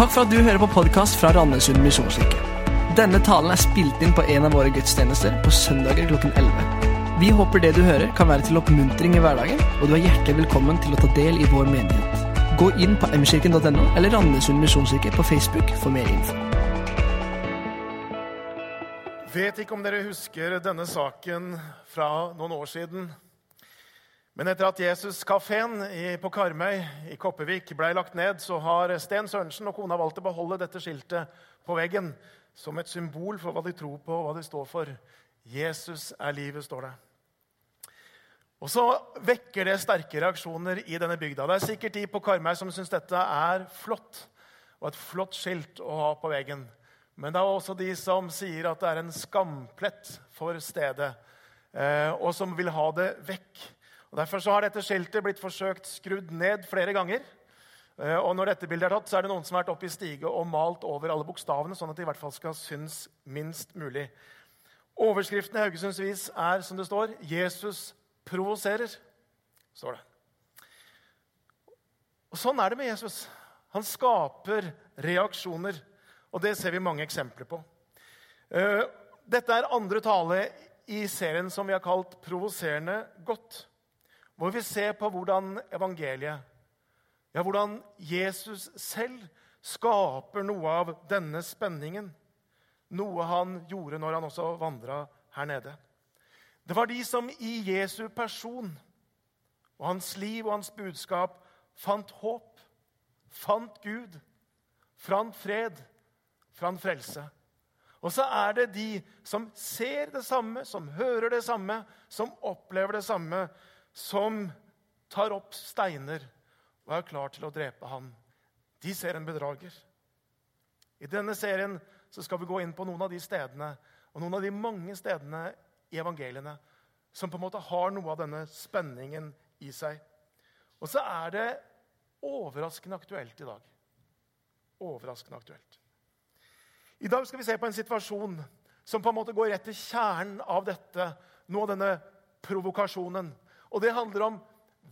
Takk for at du hører på podkast fra Randesund misjonskirke. Denne talen er spilt inn på en av våre gudstjenester på søndager klokken 11. Vi håper det du hører, kan være til oppmuntring i hverdagen, og du er hjertelig velkommen til å ta del i vår menighet. Gå inn på mkirken.no eller Randesund misjonskirke på Facebook for mer info. Vet ikke om dere husker denne saken fra noen år siden. Men etter at Jesus-kafeen på Karmøy i Kopervik ble lagt ned, så har Sten Sørensen og kona valgt å beholde dette skiltet på veggen som et symbol for hva de tror på og hva de står for. Jesus er livet, står det. Og så vekker det sterke reaksjoner i denne bygda. Det er sikkert de på Karmøy som syns dette er flott, og et flott skilt å ha på veggen. Men det er også de som sier at det er en skamplett for stedet, eh, og som vil ha det vekk. Og Derfor så har dette skiltet blitt forsøkt skrudd ned flere ganger. Eh, og når dette bildet er tatt, så er det noen som har vært oppe i stige og malt over alle bokstavene, sånn at de i hvert fall skal synes minst mulig. Overskriften i Haugesunds Vis er som det står 'Jesus provoserer'. står det. Og Sånn er det med Jesus. Han skaper reaksjoner. Og det ser vi mange eksempler på. Eh, dette er andre tale i serien som vi har kalt 'Provoserende godt', hvor vi ser på hvordan evangeliet, ja, hvordan Jesus selv skaper noe av denne spenningen. Noe han gjorde når han også vandra her nede. Det var de som i Jesu person og hans liv og hans budskap fant håp, fant Gud, fant fred, fant frelse. Og så er det de som ser det samme, som hører det samme, som opplever det samme, som tar opp steiner og er klar til å drepe ham. De ser en bedrager. I denne serien skal vi gå inn på noen av de stedene og noen av de mange stedene i evangeliene som på en måte har noe av denne spenningen i seg. Og så er det overraskende aktuelt i dag. Overraskende aktuelt. I dag skal vi se på en situasjon som på en måte går rett til kjernen av dette, noe av denne provokasjonen. Og det handler om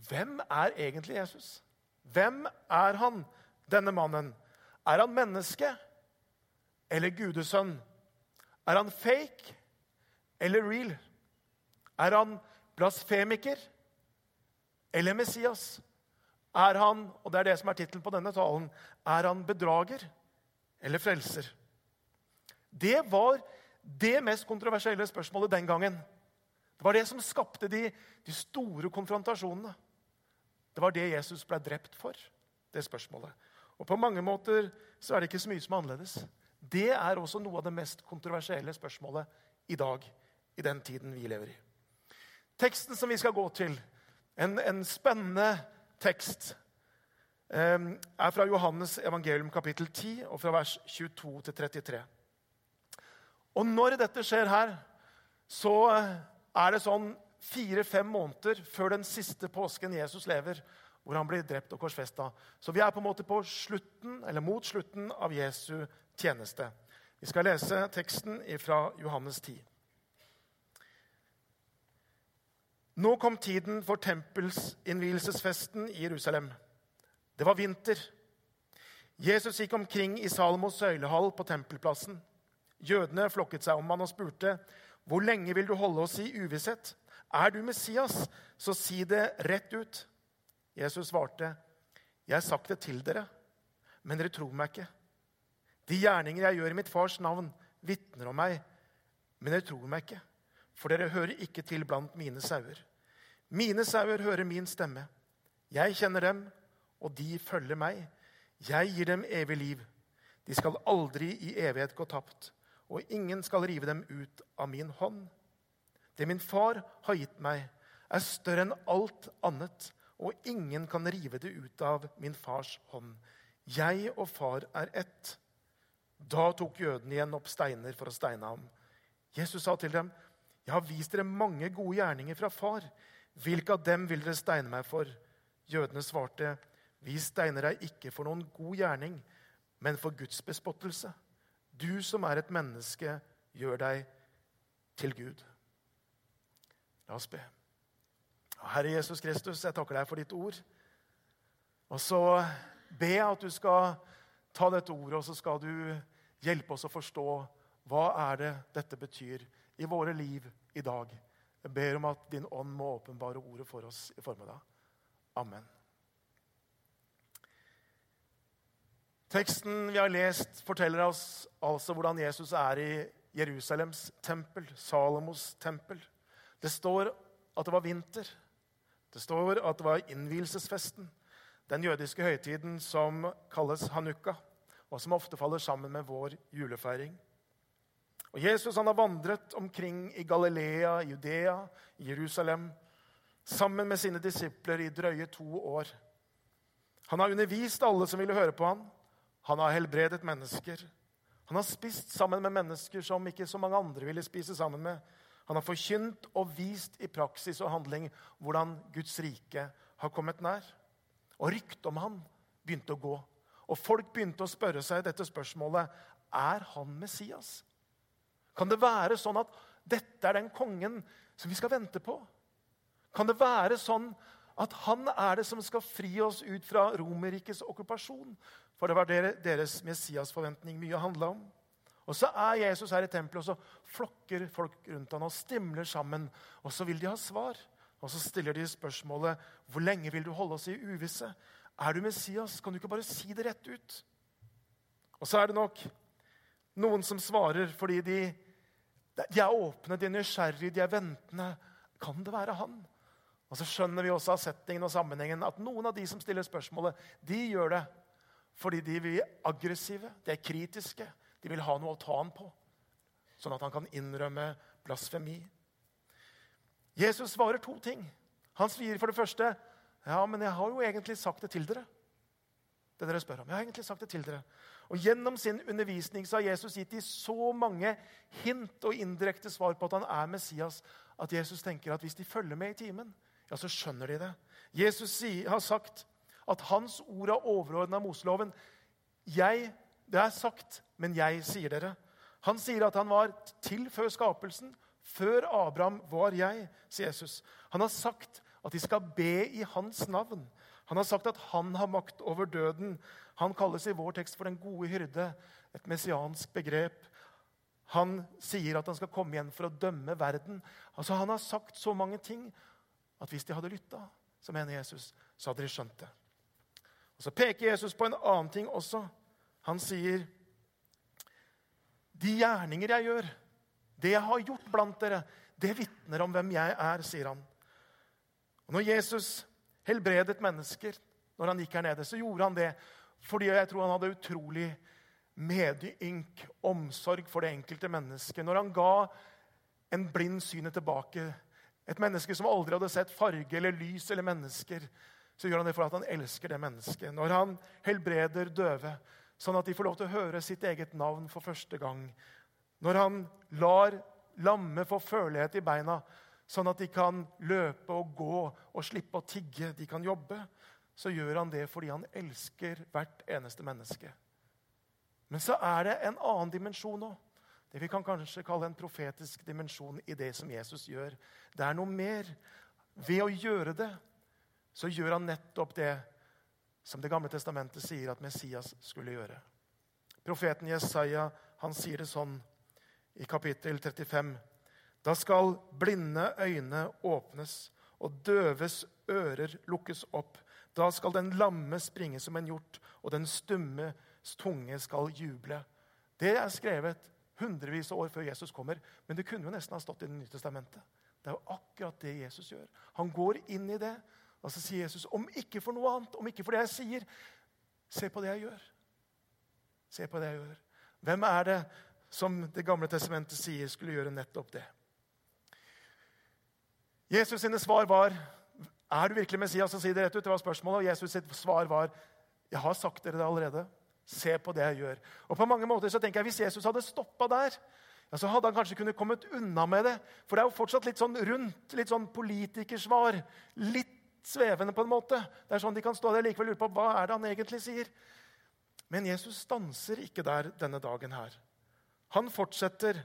hvem er egentlig Jesus? Hvem er han, denne mannen? Er han menneske eller gudesønn? Er han fake eller real? Er han blasfemiker eller Messias? Er han, og det er det som er tittelen på denne talen, er han bedrager eller frelser? Det var det mest kontroversielle spørsmålet den gangen. Det var det som skapte de, de store konfrontasjonene. Det var det Jesus ble drept for, det spørsmålet. Og På mange måter så er det ikke så mye som er annerledes. Det er også noe av det mest kontroversielle spørsmålet i dag, i den tiden vi lever i. Teksten som vi skal gå til, en, en spennende tekst, eh, er fra Johannes evangelium kapittel 10, og fra vers 22 til 33. Og når dette skjer her, så er det sånn fire-fem måneder før den siste påsken Jesus lever, hvor han blir drept og korsfesta. Så vi er på en måte på slutten, eller mot slutten av Jesu tjeneste. Vi skal lese teksten fra Johannes 10. Nå kom tiden for tempelsinnvielsesfesten i Jerusalem. Det var vinter. Jesus gikk omkring i Salomos søylehall på tempelplassen. Jødene flokket seg om han og spurte, 'Hvor lenge vil du holde oss i uvisshet?' Er du Messias, så si det rett ut. Jesus svarte, Jeg har sagt det til dere, men dere tror meg ikke. De gjerninger jeg gjør i mitt fars navn, vitner om meg, men dere tror meg ikke, for dere hører ikke til blant mine sauer. Mine sauer hører min stemme. Jeg kjenner dem, og de følger meg. Jeg gir dem evig liv. De skal aldri i evighet gå tapt, og ingen skal rive dem ut av min hånd. Det min far har gitt meg, er større enn alt annet, og ingen kan rive det ut av min fars hånd. Jeg og far er ett. Da tok jødene igjen opp steiner for å steine ham. Jesus sa til dem, 'Jeg har vist dere mange gode gjerninger fra far. Hvilke av dem vil dere steine meg for?' Jødene svarte, 'Vi steiner deg ikke for noen god gjerning, men for Guds bespottelse.' Du som er et menneske, gjør deg til Gud. La oss be. Herre Jesus Kristus, jeg takker deg for ditt ord. Og så jeg at du skal ta dette ordet, og så skal du hjelpe oss å forstå hva er det dette betyr i våre liv i dag. Jeg ber om at din ånd må åpenbare ordet for oss i formiddag. Amen. Teksten vi har lest, forteller oss altså hvordan Jesus er i Jerusalems tempel, Salomos tempel. Det står at det var vinter. Det står at det var innvielsesfesten, den jødiske høytiden som kalles hanukka, og som ofte faller sammen med vår julefeiring. Og Jesus han har vandret omkring i Galilea, Judea, Jerusalem, sammen med sine disipler i drøye to år. Han har undervist alle som ville høre på ham. Han har helbredet mennesker. Han har spist sammen med mennesker som ikke så mange andre ville spise sammen med. Han har forkynt og vist i praksis og handling hvordan Guds rike har kommet nær. Og ryktet om han begynte å gå. Og folk begynte å spørre seg dette spørsmålet er han Messias. Kan det være sånn at dette er den kongen som vi skal vente på? Kan det være sånn at han er det som skal fri oss ut fra Romerrikets okkupasjon? For det var deres Messias-forventning mye handla om. Og så er Jesus her i tempelet, og så flokker folk rundt ham og stimler sammen. Og så vil de ha svar. Og så stiller de spørsmålet hvor lenge vil du holde oss i uvisse. Er du Messias? Kan du ikke bare si det rett ut? Og så er det nok noen som svarer fordi de, de er åpne, de er nysgjerrige, de er ventende. Kan det være han? Og så skjønner vi også av settingen og sammenhengen at noen av de som stiller spørsmålet, de gjør det fordi de blir aggressive, de er kritiske. De vil ha noe å ta ham på, sånn at han kan innrømme blasfemi. Jesus svarer to ting. Han sier for det første ja, men jeg har jo egentlig sagt det til dere. Det dere spør om. Jeg har egentlig sagt det til dere. Og Gjennom sin undervisning så har Jesus gitt dem så mange hint og indirekte svar på at han er Messias, at Jesus tenker at hvis de følger med i timen, ja, så skjønner de det. Jesus har sagt at hans ord er overordna Moseloven. Jeg, det er sagt, men jeg sier dere. Han sier at han var til før skapelsen. Før Abraham var jeg, sier Jesus. Han har sagt at de skal be i hans navn. Han har sagt at han har makt over døden. Han kalles i vår tekst for den gode hyrde, et messiansk begrep. Han sier at han skal komme igjen for å dømme verden. Altså, Han har sagt så mange ting at hvis de hadde lytta, så mener Jesus, så hadde de skjønt det. Og Så peker Jesus på en annen ting også. Han sier, 'De gjerninger jeg gjør, det jeg har gjort blant dere, det vitner om hvem jeg er', sier han. Og Når Jesus helbredet mennesker når han gikk her nede, så gjorde han det fordi jeg tror han hadde utrolig medynk, omsorg for det enkelte mennesket. Når han ga en blind synet tilbake, et menneske som aldri hadde sett farge eller lys eller mennesker, så gjør han det for at han elsker det mennesket. Når han helbreder døve, sånn at de får lov til å høre sitt eget navn for første gang. Når han lar lamme få følelighet i beina, sånn at de kan løpe og gå og slippe å tigge, de kan jobbe, så gjør han det fordi han elsker hvert eneste menneske. Men så er det en annen dimensjon òg. Det vi kan kanskje kalle en profetisk dimensjon i det som Jesus gjør. Det er noe mer. Ved å gjøre det så gjør han nettopp det som Det gamle testamentet sier at Messias skulle gjøre. Profeten Jesaja han sier det sånn i kapittel 35. Da skal blinde øyne åpnes og døves ører lukkes opp. Da skal den lamme springe som en hjort, og den stumme tunge skal juble. Det er skrevet hundrevis av år før Jesus kommer, men det kunne jo nesten ha stått i Det nye testamentet. Det er jo akkurat det Jesus gjør. Han går inn i det, og så sier Jesus, om ikke for noe annet, om ikke for det jeg sier, se på det jeg gjør. Se på det jeg gjør. Hvem er det som Det gamle testamentet sier skulle gjøre nettopp det? Jesus sine svar var er du virkelig Messias? Så si det rett ut. Det var spørsmålet. Og Jesus sitt svar var jeg har sagt dere det allerede. Se på det jeg gjør. Og på mange måter så tenker jeg Hvis Jesus hadde stoppa der, ja, så hadde han kanskje kunnet kommet unna med det. For det er jo fortsatt litt sånn rundt, litt sånn politikersvar. Litt svevende på en måte. Det er sånn De kan stå der likevel lure på hva er det han egentlig sier. Men Jesus stanser ikke der denne dagen her. Han fortsetter,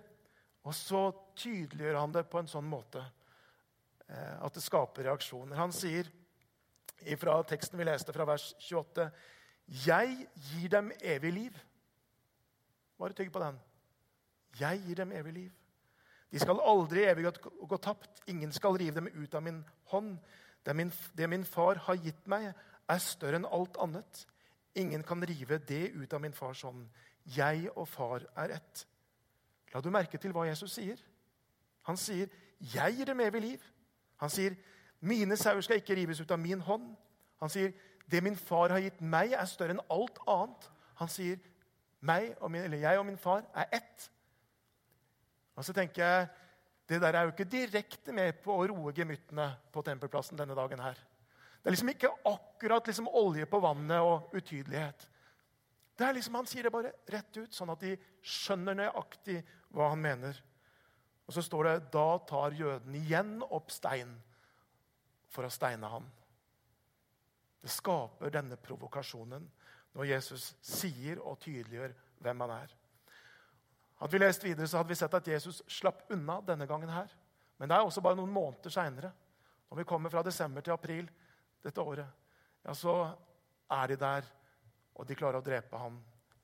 og så tydeliggjør han det på en sånn måte eh, at det skaper reaksjoner. Han sier fra teksten vi leste fra vers 28.: Jeg gir dem evig liv. Bare tygg på den. Jeg gir dem evig liv. De skal aldri evig gå tapt. Ingen skal rive dem ut av min hånd. Det min, det min far har gitt meg, er større enn alt annet. Ingen kan rive det ut av min fars hånd. Jeg og far er ett. La du merke til hva Jesus sier? Han sier, 'Jeg gir dem evig liv'. Han sier, 'Mine sauer skal ikke rives ut av min hånd'. Han sier, 'Det min far har gitt meg, er større enn alt annet'. Han sier, og min, 'Jeg og min far er ett'. Og så tenker jeg, Det der er jo ikke direkte med på å roe gemyttene på tempelplassen denne dagen. her. Det er liksom ikke akkurat liksom olje på vannet og utydelighet. Det er liksom, Han sier det bare rett ut, sånn at de skjønner nøyaktig hva han mener. Og så står det da tar jødene igjen opp stein for å steine ham. Det skaper denne provokasjonen når Jesus sier og tydeliggjør hvem han er. Hadde vi lest videre, så hadde vi sett at Jesus slapp unna denne gangen. her. Men det er også bare noen måneder seinere, når vi kommer fra desember til april dette året, ja, så er de der, og de klarer å drepe ham.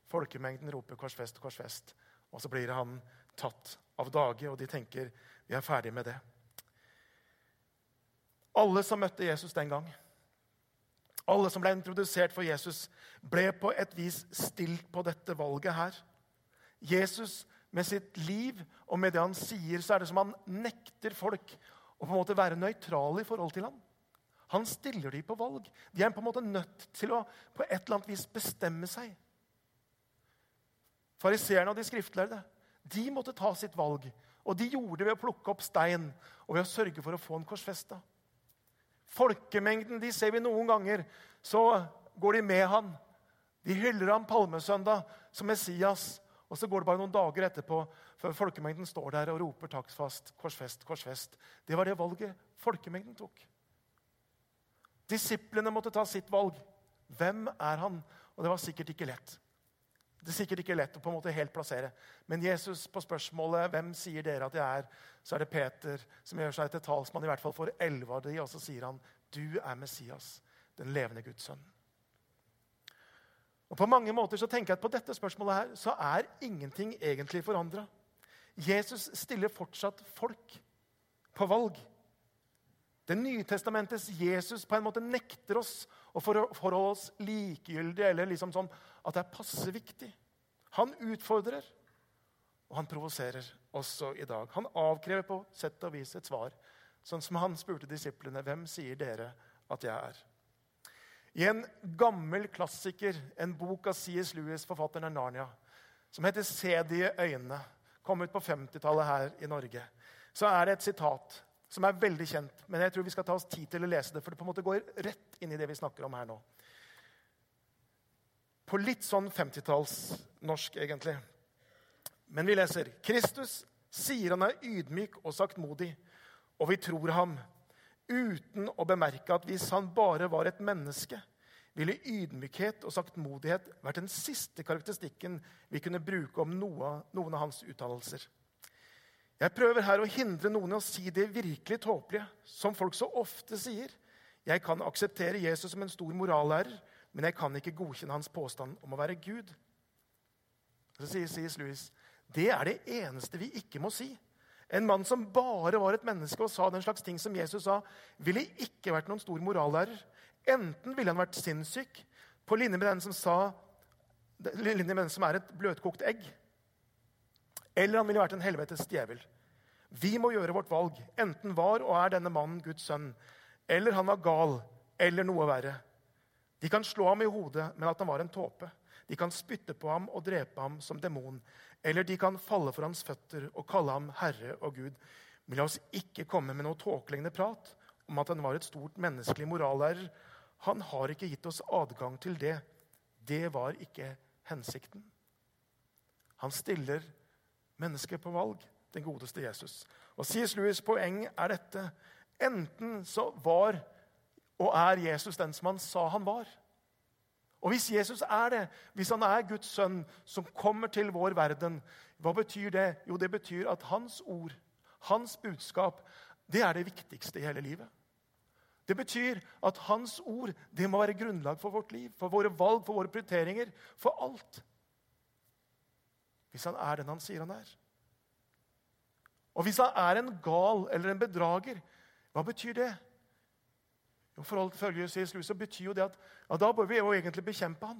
Folkemengden roper 'korsfest, korsfest', og så blir han tatt av dage, og de tenker vi er ferdig med det. Alle som møtte Jesus den gang, alle som ble introdusert for Jesus, ble på et vis stilt på dette valget her. Jesus med sitt liv og med det han sier, så er det som han nekter folk å på en måte være nøytrale i forhold til ham. Han stiller dem på valg. De er på en måte nødt til å på et eller annet vis bestemme seg. Fariseerne og de skriftlærde de måtte ta sitt valg. Og de gjorde det ved å plukke opp stein og ved å sørge for å få en korsfesta. Folkemengden de ser vi noen ganger. Så går de med han. De hyller ham palmesøndag som Messias. Og så går det bare noen dager etterpå før folkemengden står der og roper taksfast, korsfest, korsfest. Det var det valget folkemengden tok. Disiplene måtte ta sitt valg. Hvem er han? Og det var sikkert ikke lett. Det er sikkert ikke lett å på en måte helt plassere. Men Jesus på spørsmålet hvem sier dere at jeg er, så er det Peter som gjør seg til talsmann i hvert fall for elleve av de, og så sier han, 'Du er Messias, den levende Guds sønn'. Og På mange måter så tenker jeg at på dette spørsmålet her, så er ingenting egentlig forandra. Jesus stiller fortsatt folk på valg. Det Nytestamentets Jesus på en måte nekter oss å forholde oss likegyldige eller liksom sånn at det er passe viktig. Han utfordrer, og han provoserer også i dag. Han avkrever på sett og vis et svar, sånn som han spurte disiplene hvem sier dere at jeg er. I en gammel klassiker, en bok av C.S. Lewis, forfatteren av Narnia, som heter 'Se de øynene', kom ut på 50-tallet her i Norge, så er det et sitat som er veldig kjent. Men jeg tror vi skal ta oss tid til å lese det, for det på en måte går rett inn i det vi snakker om her nå. På litt sånn 50-tallsnorsk, egentlig. Men vi leser Kristus sier han er ydmyk og saktmodig, og vi tror ham, uten å bemerke at hvis han bare var et menneske, ville ydmykhet og saktmodighet vært den siste karakteristikken vi kunne bruke om noen av hans uttalelser. Jeg prøver her å hindre noen i å si det virkelig tåpelige, som folk så ofte sier. Jeg kan akseptere Jesus som en stor morallærer, men jeg kan ikke godkjenne hans påstand om å være Gud. Så sier C.S. Lewis det er det eneste vi ikke må si. En mann som bare var et menneske og sa den slags ting som Jesus sa, ville ikke vært noen stor morallærer. Enten ville han vært sinnssyk, på linje med den som, sa, linje med den som er et bløtkokt egg. Eller han ville vært en helvetes djevel. Vi må gjøre vårt valg. Enten var og er denne mannen Guds sønn, eller han var gal, eller noe verre. De kan slå ham i hodet, men at han var en tåpe. De kan spytte på ham og drepe ham som demon. Eller de kan falle for hans føtter og kalle ham herre og Gud. Men la oss ikke komme med noe tåkelignende prat om at han var et stort menneskelig morallærer. Han har ikke gitt oss adgang til det. Det var ikke hensikten. Han stiller mennesket på valg, den godeste Jesus. Og C.S. Lewis' poeng er dette. Enten så var og er Jesus den som han sa han var. Og hvis Jesus er det, hvis han er Guds sønn som kommer til vår verden, hva betyr det? Jo, det betyr at hans ord, hans budskap, det er det viktigste i hele livet. Det betyr at hans ord det må være grunnlag for vårt liv, for våre valg, for våre prioriteringer, for alt. Hvis han er den han sier han er. Og hvis han er en gal eller en bedrager, hva betyr det? Jo, forhold til C.S. Lewis, så betyr jo det at ja, da bør vi jo egentlig bekjempe han.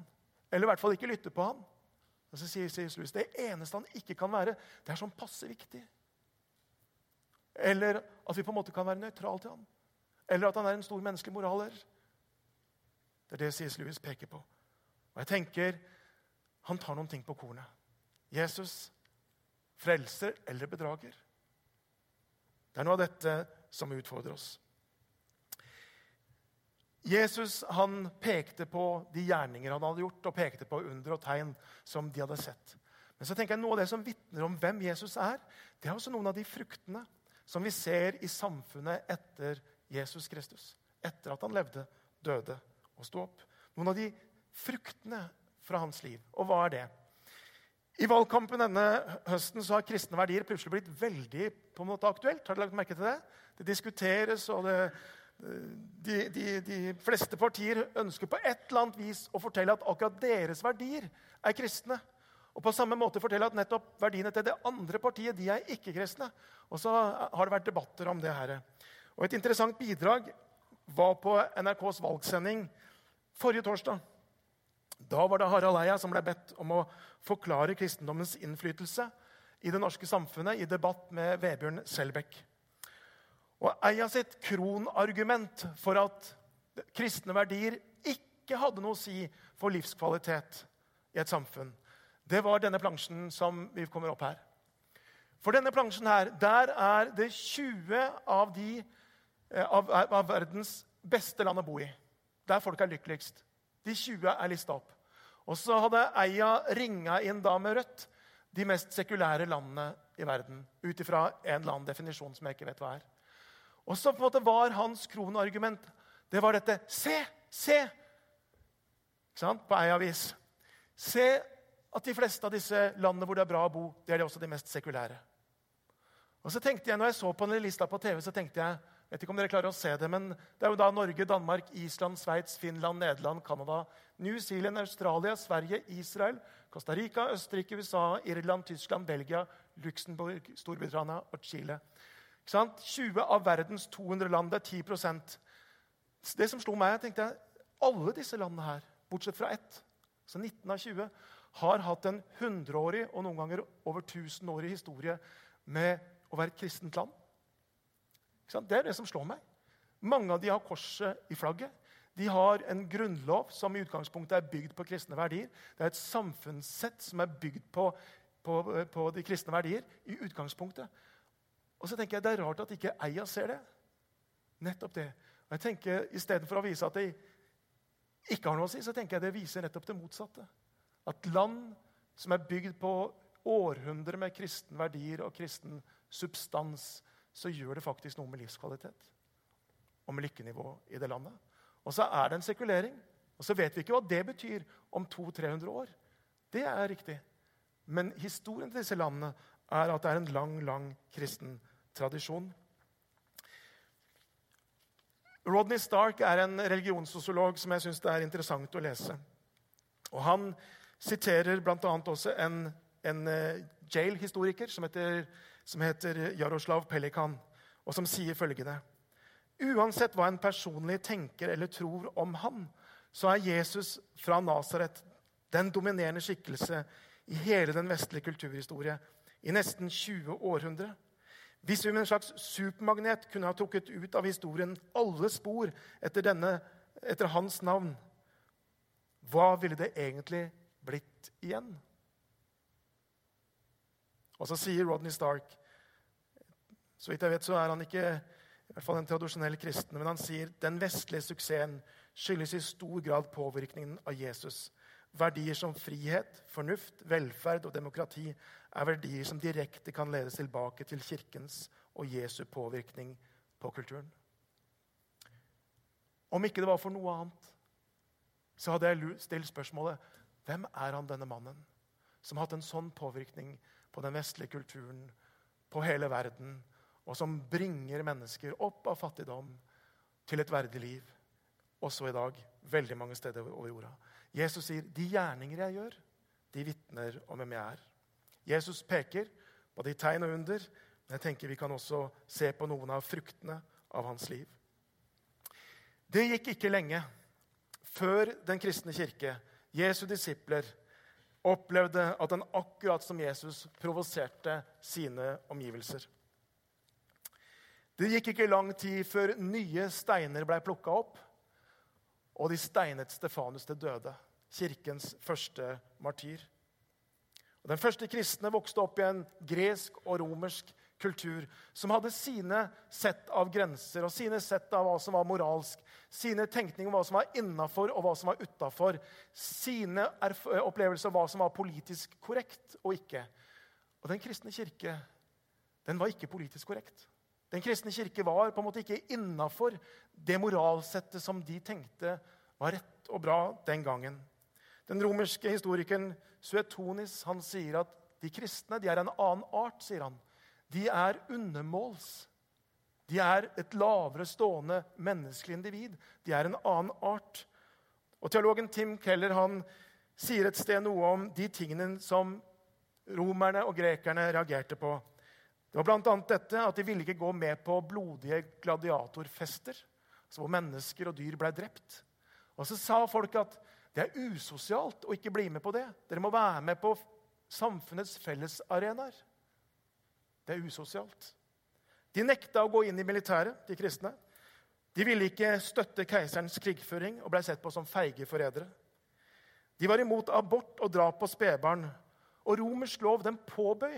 Eller i hvert fall ikke lytte på han. Og så sier C.S. Lewis det eneste han ikke kan være, det er sånn passe viktig. Eller at vi på en måte kan være nøytrale til ham. Eller at han er en stor menneskelig moraler. Det er det C.S. Lewis peker på. Og jeg tenker han tar noen ting på kornet. Jesus frelser eller bedrager. Det er noe av dette som utfordrer oss. Jesus han pekte på de gjerninger han hadde gjort, og pekte på under og tegn som de hadde sett. Men så tenker jeg noe av det som vitner om hvem Jesus er, det er også noen av de fruktene som vi ser i samfunnet etter Jesus Kristus. Etter at han levde, døde og sto opp. Noen av de fruktene fra hans liv. Og hva er det? I valgkampen denne høsten så har kristne verdier plutselig blitt veldig på en måte aktuelt. Har dere lagt merke til det? Det diskuteres, og det, de, de, de, fleste partier ønsker på et eller annet vis å fortelle at akkurat deres verdier er kristne. Og på samme måte fortelle at nettopp verdiene til det andre partiet de er ikke-kristne. Og så har det vært debatter om det her. Og Et interessant bidrag var på NRKs valgsending forrige torsdag. Da var det Harald Eia som ble bedt om å forklare kristendommens innflytelse i det norske samfunnet i debatt med Vebjørn Selbekk. Og Eia sitt kronargument for at kristne verdier ikke hadde noe å si for livskvalitet i et samfunn, det var denne plansjen som vi kommer opp her. For denne plansjen her, der er det 20 av, de, eh, av, av verdens beste land å bo i. Der folk er lykkeligst. De 20 er lista opp. Og så hadde Eia ringa inn da med rødt de mest sekulære landene i verden. Ut ifra en eller annen definisjon som jeg ikke vet hva er. Og så på en måte var hans kronargument det var dette Se! Se! Ikke sant? På ei avis. Se at de fleste av disse landene hvor det er bra å bo, det er også de mest sekulære. Og så tenkte jeg, når jeg så på den lista på TV, så tenkte jeg vet ikke om dere klarer å se det, men det er jo da Norge, Danmark, Island, Sveits, Finland, Nederland, Canada, New Zealand, Australia, Sverige, Israel, Costa Rica, Østerrike, USA, Irland, Tyskland, Belgia, Luxembourg, Storbritannia og Chile. 20 av verdens 200 land. Det er 10% Det som slo meg, jeg tenkte alle disse landene her, bortsett fra ett, så 19 av 20, har hatt en hundreårig og noen ganger over 1000-årig historie med å være et kristent land. Det er det som slår meg. Mange av de har korset i flagget. De har en grunnlov som i utgangspunktet er bygd på kristne verdier. Det er et samfunnssett som er bygd på, på, på de kristne verdier. i utgangspunktet. Og så tenker jeg Det er rart at ikke Eia ser det. Nettopp det. Og jeg tenker, Istedenfor å vise at de ikke har noe å si, så tenker jeg det viser nettopp det motsatte. At land som er bygd på århundrer med kristne verdier og kristen substans, så gjør det faktisk noe med livskvalitet og med lykkenivå i det landet. Og så er det en sekulering. Og så vet vi ikke hva det betyr om 200-300 år. Det er riktig. Men historien til disse landene er at det er en lang, lang kristen tradisjon. Rodney Stark er en religionssosiolog som jeg syns er interessant å lese. Og Han siterer bl.a. også en, en uh, jail-historiker som som heter Jaroslav Pelikan, og som sier følgende Uansett hva en personlig tenker eller tror om han, så er Jesus fra Nasaret den dominerende skikkelse i hele den vestlige kulturhistorie i nesten 20 århundre. Hvis vi med en slags supermagnet kunne ha trukket ut av historien alle spor etter, denne, etter hans navn, hva ville det egentlig blitt igjen? Og så sier Rodney Stark Så vidt jeg vet, så er han ikke i hvert fall en tradisjonell kristen, men han sier den vestlige suksessen skyldes i stor grad påvirkningen av Jesus. Verdier som frihet, fornuft, velferd og demokrati er verdier som direkte kan ledes tilbake til Kirkens og Jesu påvirkning på kulturen. Om ikke det var for noe annet, så hadde jeg stilt spørsmålet hvem er han denne mannen som har hatt en sånn påvirkning på den vestlige kulturen, på hele verden, og som bringer mennesker opp av fattigdom til et verdig liv. Også i dag, veldig mange steder over jorda. Jesus sier, 'De gjerninger jeg gjør, de vitner om hvem jeg er'. Jesus peker på de tegn og under, men jeg tenker vi kan også se på noen av fruktene av hans liv. Det gikk ikke lenge før den kristne kirke, Jesu disipler, opplevde at den akkurat som Jesus provoserte sine omgivelser. Det gikk ikke lang tid før nye steiner ble plukka opp, og de steinet Stefanus til døde, kirkens første martyr. Og den første kristne vokste opp i en gresk og romersk kultur som hadde sine sett av grenser og sine sett av hva som var moralsk, sine tenkninger om hva som var innafor og hva som var utafor, sine opplevelser om hva som var politisk korrekt og ikke. Og den kristne kirke den var ikke politisk korrekt. Den kristne kirke var på en måte ikke innafor det moralsettet som de tenkte var rett og bra den gangen. Den romerske historikeren Suetonis han sier at de kristne de er en annen art. sier han. De er undermåls. De er et lavere stående menneskelig individ. De er en annen art. Og Teologen Tim Keller han sier et sted noe om de tingene som romerne og grekerne reagerte på. Det var bl.a. dette at de ville ikke gå med på blodige gladiatorfester, altså hvor mennesker og dyr ble drept. Og så sa folk at det er usosialt å ikke bli med på det. Dere må være med på samfunnets fellesarenaer. Det er usosialt. De nekta å gå inn i militæret, de kristne. De ville ikke støtte keiserens krigføring og ble sett på som feige forrædere. De var imot abort og drap på spedbarn. Og romersk lov den påbøy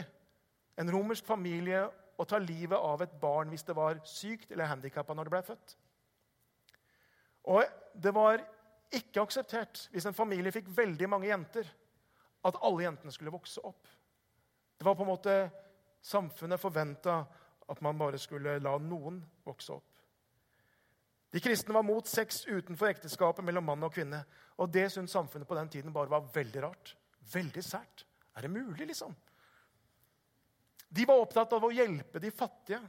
en romersk familie å ta livet av et barn hvis det var sykt eller handikappa når det ble født. Og det var ikke akseptert hvis en familie fikk veldig mange jenter, at alle jentene skulle vokse opp. Det var på en måte Samfunnet forventa at man bare skulle la noen vokse opp. De kristne var mot sex utenfor ekteskapet mellom mann og kvinne. Og det syntes samfunnet på den tiden bare var veldig rart. Veldig sært. Er det mulig, liksom? De var opptatt av å hjelpe de fattige.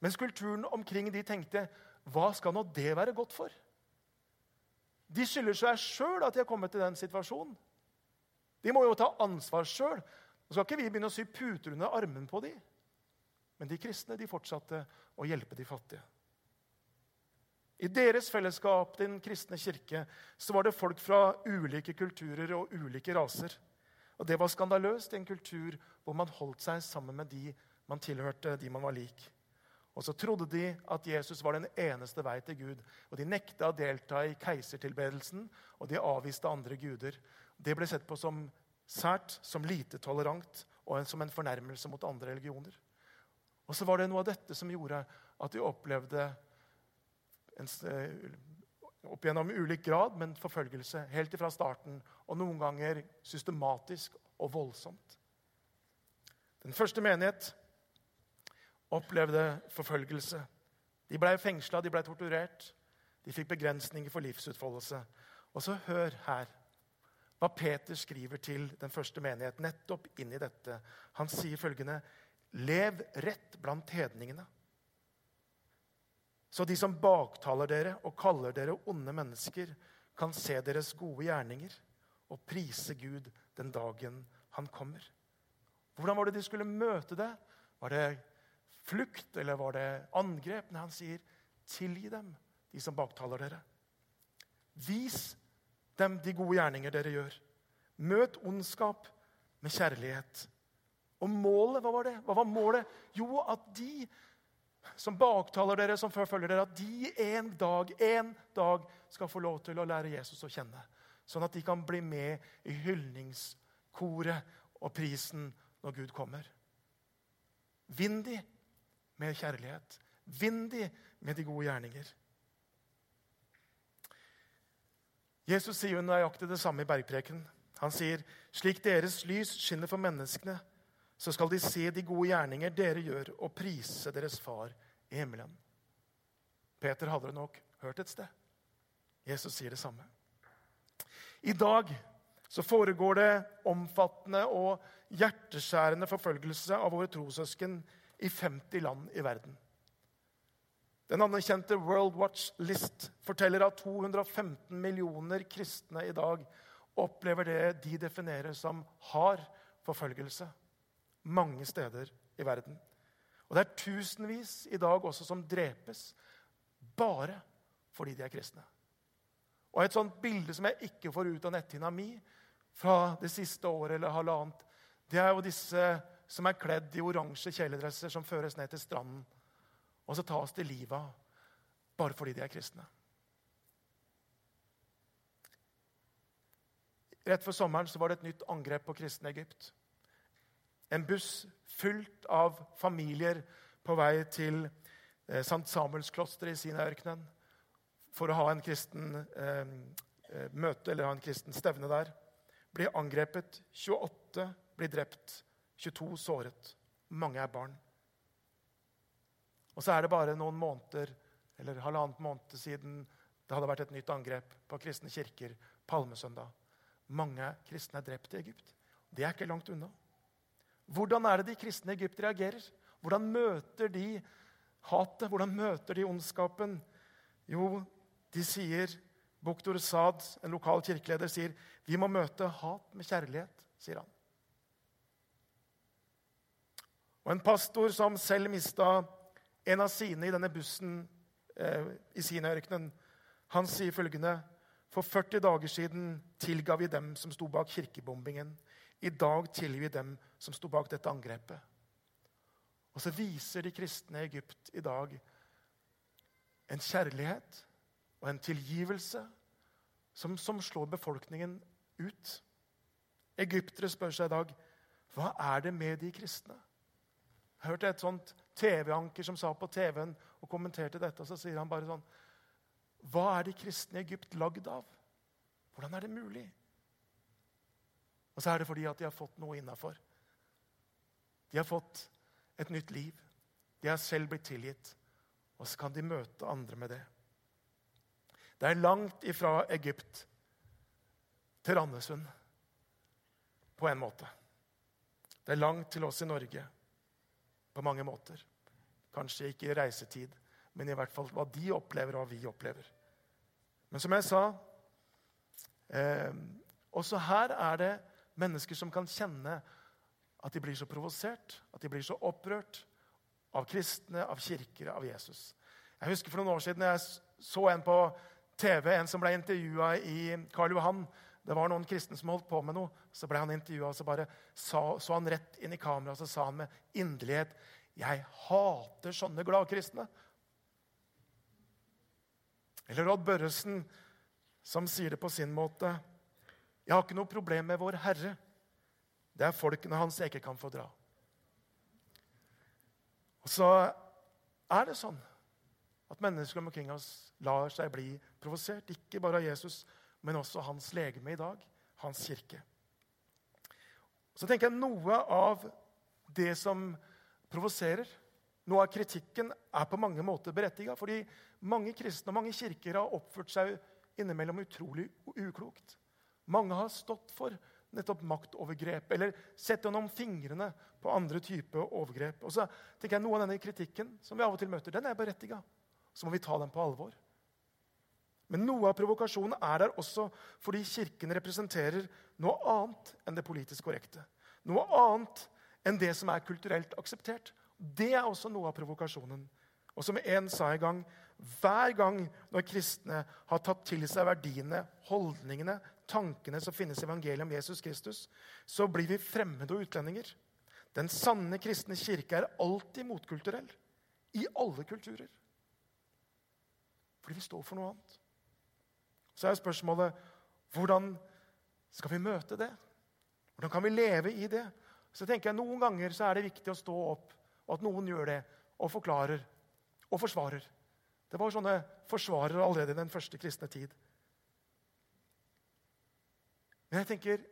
Mens kulturen omkring de tenkte hva skal nå det være godt for? De skylder seg sjøl at de har kommet til den situasjonen. De må jo ta ansvar sjøl. Nå skal ikke vi begynne å sy puter under armen på dem. Men de kristne de fortsatte å hjelpe de fattige. I deres fellesskap, den kristne kirke, så var det folk fra ulike kulturer og ulike raser. Og Det var skandaløst i en kultur hvor man holdt seg sammen med de man tilhørte, de man var lik. Og så trodde de at Jesus var den eneste vei til Gud. Og De nekta å delta i keisertilbedelsen, og de avviste andre guder. Det ble sett på som sært, som lite tolerant og som en fornærmelse mot andre religioner. Og så var det noe av dette som gjorde at de opplevde en, opp gjennom ulik grad, men forfølgelse helt fra starten. Og noen ganger systematisk og voldsomt. Den første menighet opplevde forfølgelse. De ble fengsla, de ble torturert. De fikk begrensninger for livsutfoldelse. Og så hør her hva Peter skriver til den første menighet nettopp inn i dette. Han sier følgende.: Lev rett blant hedningene så de som baktaler dere og kaller dere onde mennesker, kan se deres gode gjerninger og prise Gud den dagen han kommer. Hvordan var det de skulle møte det? Var det flukt, eller var det angrep? Når han sier, 'Tilgi dem, de som baktaler dere'. Vis dem de gode gjerninger dere gjør. Møt ondskap med kjærlighet. Og målet, hva var det? Hva var målet? Jo, at de som baktaler dere, som forfølger dere, at de en dag, en dag skal få lov til å lære Jesus å kjenne. Sånn at de kan bli med i hyldningskoret og prisen når Gud kommer. Vinn de med kjærlighet. Vinn de med de gode gjerninger. Jesus sier jo nøyaktig det samme i bergpreken. Han sier, 'Slik deres lys skinner for menneskene, så skal de se de gode gjerninger dere gjør, og prise deres far i himmelen. Peter hadde det nok hørt et sted. Jesus sier det samme. I dag så foregår det omfattende og hjerteskjærende forfølgelse av våre trossøsken i 50 land i verden. Den anerkjente World Watch List forteller at 215 millioner kristne i dag opplever det de definerer som hard forfølgelse mange steder i verden. Og det er tusenvis i dag også som drepes bare fordi de er kristne. Og Et sånt bilde som jeg ikke får ut av netthinna mi fra det siste året eller halvannet, det er jo disse som er kledd i oransje kjeledresser som føres ned til stranden. Og så tas de livet av bare fordi de er kristne. Rett før sommeren så var det et nytt angrep på kristne Egypt. En buss fullt av familier på vei til eh, St. Samuelsklosteret i Sinaiørkenen for å ha en kristen eh, eh, møte eller ha en kristen stevne der. Blir angrepet. 28 blir drept. 22 såret. Mange er barn. Og så er det bare noen måneder eller halvannet måned siden det hadde vært et nytt angrep på kristne kirker palmesøndag. Mange kristne er drept i Egypt. Det er ikke langt unna. Hvordan er det de kristne i Egypt reagerer? Hvordan møter de hatet? Hvordan møter de ondskapen? Jo, de sier Buktor Saad, en lokal kirkeleder, sier vi må møte hat med kjærlighet. sier han. Og En pastor som selv mista en av sine i denne bussen eh, i Sinaiørkenen, han sier følgende For 40 dager siden tilga vi dem som sto bak kirkebombingen. I dag tilgir vi dem som sto bak dette angrepet. Og så viser de kristne i Egypt i dag en kjærlighet og en tilgivelse som, som slår befolkningen ut. Egyptere spør seg i dag hva er det med de kristne. Jeg hørte et sånt TV-anker som sa på TV-en og kommenterte dette. og Så sier han bare sånn Hva er de kristne i Egypt lagd av? Hvordan er det mulig? Og så er det fordi at de har fått noe innafor. De har fått et nytt liv. De har selv blitt tilgitt. Og så kan de møte andre med det. Det er langt ifra Egypt til Randesund på en måte. Det er langt til oss i Norge på mange måter. Kanskje ikke i reisetid, men i hvert fall hva de opplever, og hva vi opplever. Men som jeg sa eh, Også her er det mennesker som kan kjenne at de blir så provosert, at de blir så opprørt av kristne, av kirker, av Jesus. Jeg husker For noen år siden jeg så en på TV, en som ble intervjua i Karl Johan. Det var noen kristne som holdt på med noe. Så ble han intervjua, og så bare sa, så, han rett inn i kameraet og så sa han med inderlighet Jeg hater sånne gladkristne. Eller Odd Børresen, som sier det på sin måte. Jeg har ikke noe problem med Vår Herre. Det er folkene hans jeg ikke kan få dra. Og så er det sånn at mennesker omkring oss lar seg bli provosert. Ikke bare av Jesus, men også hans legeme i dag, hans kirke. Så tenker jeg Noe av det som provoserer, noe av kritikken, er på mange måter berettiga. Fordi mange kristne og mange kirker har oppført seg innimellom utrolig uklokt. Mange har stått for nettopp maktovergrep eller sett gjennom fingrene på andre typer overgrep. Og så tenker jeg Noe av denne kritikken som vi av og til møter, den er berettiga. Så må vi ta den på alvor. Men noe av provokasjonen er der også fordi Kirken representerer noe annet enn det politisk korrekte. Noe annet enn det som er kulturelt akseptert. Det er også noe av provokasjonen. Og som en sa en gang hver gang når kristne har tatt til seg verdiene, holdningene, tankene som finnes i evangeliet om Jesus Kristus, så blir vi fremmede og utlendinger. Den sanne kristne kirke er alltid motkulturell. I alle kulturer. Fordi vi står for noe annet. Så er spørsmålet hvordan skal vi møte det? Hvordan kan vi leve i det? Så tenker jeg Noen ganger så er det viktig å stå opp, og at noen gjør det og forklarer og forsvarer. Det var sånne forsvarere allerede i den første kristne tid. Men jeg tenker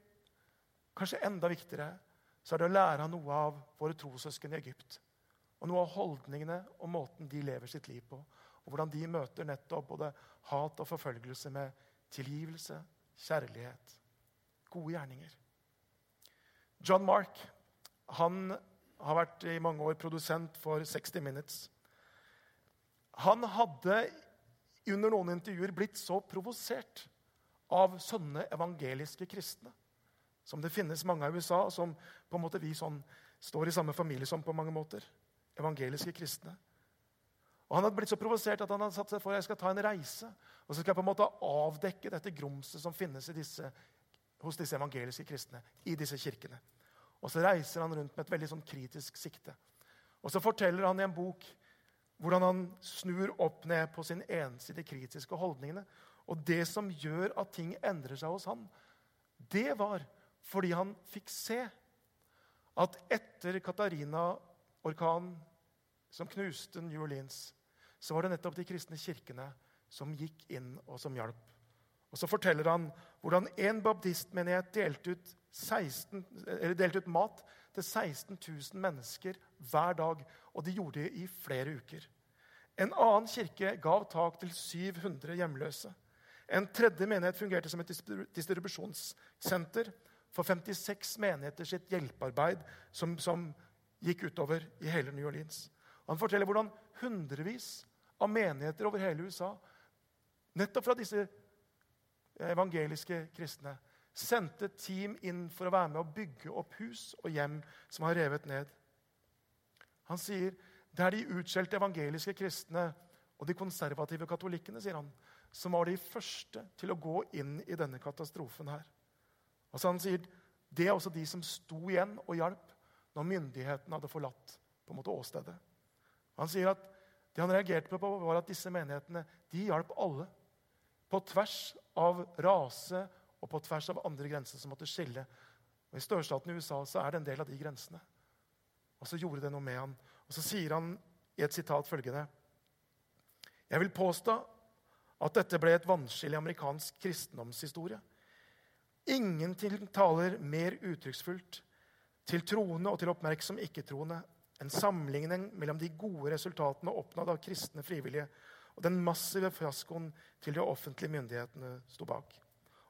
kanskje enda viktigere så er det å lære av noe av våre trossøsken i Egypt. Og noe av holdningene og måten de lever sitt liv på. Og hvordan de møter nettopp både hat og forfølgelse med tilgivelse, kjærlighet, gode gjerninger. John Mark han har vært i mange år produsent for 60 Minutes. Han hadde under noen intervjuer blitt så provosert av sånne evangeliske kristne, som det finnes mange av i USA, som på en måte vi sånn, står i samme familie som på mange måter. Evangeliske kristne. Og Han hadde blitt så provosert at han hadde satt seg for jeg skal ta en reise og så skal jeg på en måte avdekke dette grumset som finnes disse, hos disse evangeliske kristne. i disse kirkene. Og Så reiser han rundt med et veldig sånn kritisk sikte. Og Så forteller han i en bok hvordan han snur opp ned på sin ensidige kritiske holdningene. Og det som gjør at ting endrer seg hos han, det var fordi han fikk se at etter Katarina-orkanen som knuste New Orleans, så var det nettopp de kristne kirkene som gikk inn og som hjalp. Og Så forteller han hvordan en baptistmenighet delte ut, 16, delte ut mat til 16 000 mennesker hver dag. Og de gjorde det i flere uker. En annen kirke gav tak til 700 hjemløse. En tredje menighet fungerte som et distribusjonssenter for 56 menigheter sitt hjelpearbeid som, som gikk utover i hele New Orleans. Han forteller hvordan hundrevis av menigheter over hele USA, nettopp fra disse evangeliske kristne, sendte team inn for å være med å bygge opp hus og hjem som har revet ned. Han sier det er de utskjelte evangeliske kristne og de konservative katolikkene sier han, som var de første til å gå inn i denne katastrofen her. Altså han sier det er også de som sto igjen og hjalp når myndighetene hadde forlatt på en måte åstedet. Han sier at det han reagerte på, var at disse menighetene de hjalp alle. På tvers av rase og på tvers av andre grenser som måtte skille. Og I størstaten i USA så er det en del av de grensene. Og så gjorde det noe med han. Og så sier han i et sitat følgende Jeg vil påstå at dette ble et vannskille i amerikansk kristendomshistorie. Ingenting taler mer uttrykksfullt til troende og til oppmerksom ikke-troende enn sammenligning mellom de gode resultatene oppnådd av kristne frivillige og den massive fiaskoen til de offentlige myndighetene sto bak.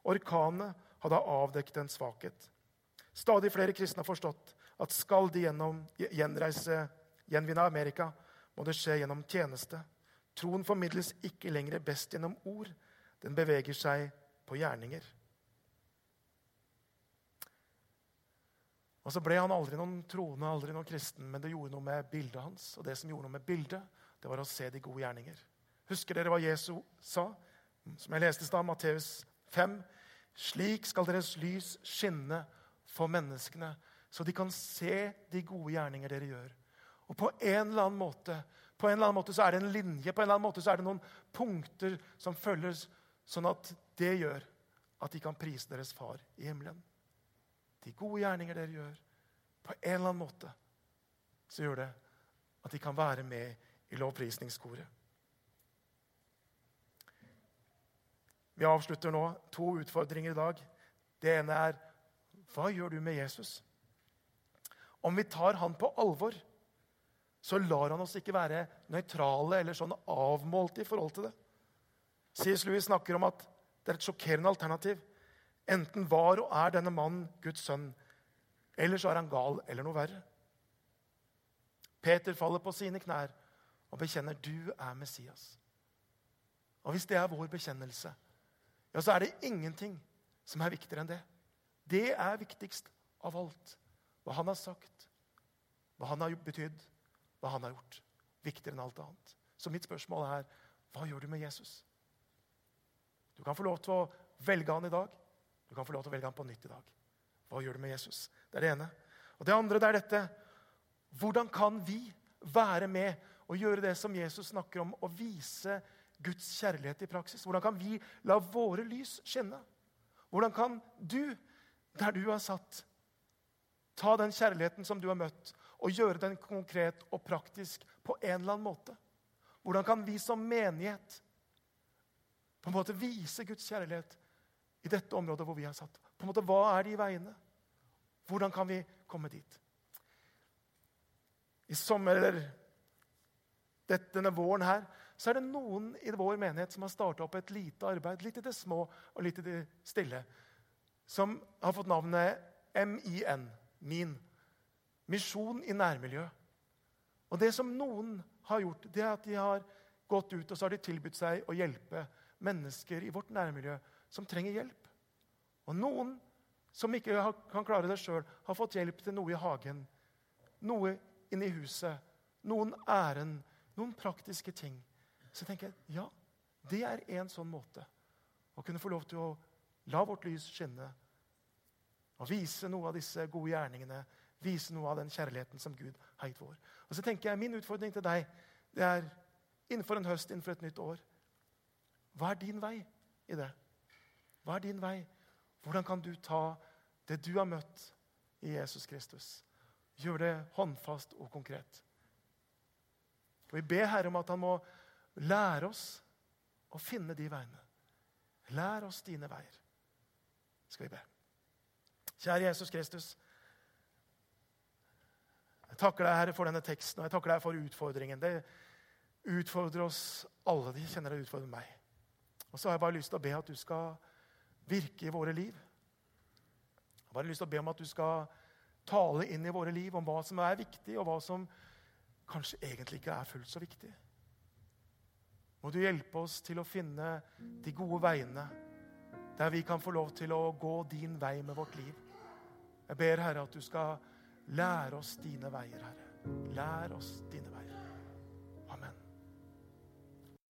Orkanene hadde avdekket en svakhet. Stadig flere kristne har forstått at skal de gjennom, gjenreise, gjenvinne Amerika, må det skje gjennom tjeneste. Troen formidles ikke lenger best gjennom ord. Den beveger seg på gjerninger. Og Så ble han aldri noen troende, aldri noen kristen, men det gjorde noe med bildet hans. Og det som gjorde noe med bildet, det var å se de gode gjerninger. Husker dere hva Jesu sa? Som jeg leste i stad, Matteus 5. Slik skal deres lys skinne for menneskene, så de kan se de gode gjerninger dere gjør. Og på en eller annen måte på en eller annen måte så er det en linje, på en eller annen måte så er det noen punkter som følges, sånn at det gjør at de kan prise deres far i himmelen. De gode gjerninger dere gjør, på en eller annen måte så gjør det at de kan være med i lovprisningskoret. Vi avslutter nå to utfordringer i dag. Det ene er hva gjør du med Jesus? Om vi tar han på alvor, så lar han oss ikke være nøytrale eller sånn avmålte i forhold til det. C.S. Lewis snakker om at det er et sjokkerende alternativ. Enten var og er denne mannen Guds sønn, eller så er han gal eller noe verre. Peter faller på sine knær og bekjenner du er Messias. Og Hvis det er vår bekjennelse, ja, så er det ingenting som er viktigere enn det. Det er viktigst av alt. Hva han har sagt, hva han har betydd, hva han har gjort. Viktigere enn alt annet. Så mitt spørsmål er hva gjør du med Jesus? Du kan få lov til å velge han i dag. Du kan få lov til å velge han på nytt i dag. Hva gjør du med Jesus? Det er det ene. Og det andre det er dette. Hvordan kan vi være med og gjøre det som Jesus snakker om, å vise Guds kjærlighet i praksis? Hvordan kan vi la våre lys skinne? Hvordan kan du, der du er satt, ta den kjærligheten som du har møtt, og gjøre den konkret og praktisk på en eller annen måte? Hvordan kan vi som menighet på en måte vise Guds kjærlighet i dette området hvor vi er satt? På en måte, Hva er de veiene? Hvordan kan vi komme dit? I sommer eller denne våren her så er det noen i vår menighet som har starta opp et lite arbeid, litt i det små og litt i det stille, som har fått navnet MIN, MIN. Misjon i nærmiljø. Og Det som noen har gjort, det er at de har gått ut og så har de tilbudt seg å hjelpe mennesker i vårt nærmiljø som trenger hjelp. Og noen som ikke kan klare det sjøl, har fått hjelp til noe i hagen, noe inne i huset, noen ærend, noen praktiske ting. Så jeg tenker jeg ja, det er en sånn måte å kunne få lov til å la vårt lys skinne og vise noe av disse gode gjerningene, vise noe av den kjærligheten som Gud har gitt vår. Og så tenker jeg, Min utfordring til deg det er innenfor en høst, innenfor et nytt år Hva er din vei i det? Hva er din vei? Hvordan kan du ta det du har møtt i Jesus Kristus? Gjør det håndfast og konkret. Og Vi ber Herre om at Han må lære oss å finne de veiene. Lær oss dine veier, skal vi be. Kjære Jesus Kristus. Jeg takker deg, Herre, for denne teksten og jeg takker deg for utfordringen. Det utfordrer oss alle. De kjenner det utfordrer meg. Og så har jeg bare lyst til å be at du skal virke i våre liv. Jeg har bare lyst til å be om at du skal tale inn i våre liv om hva som er viktig, og hva som kanskje egentlig ikke er fullt så viktig. Må du hjelpe oss til å finne de gode veiene der vi kan få lov til å gå din vei med vårt liv. Jeg ber, Herre, at du skal lære oss dine veier, Herre. Lær oss dine veier.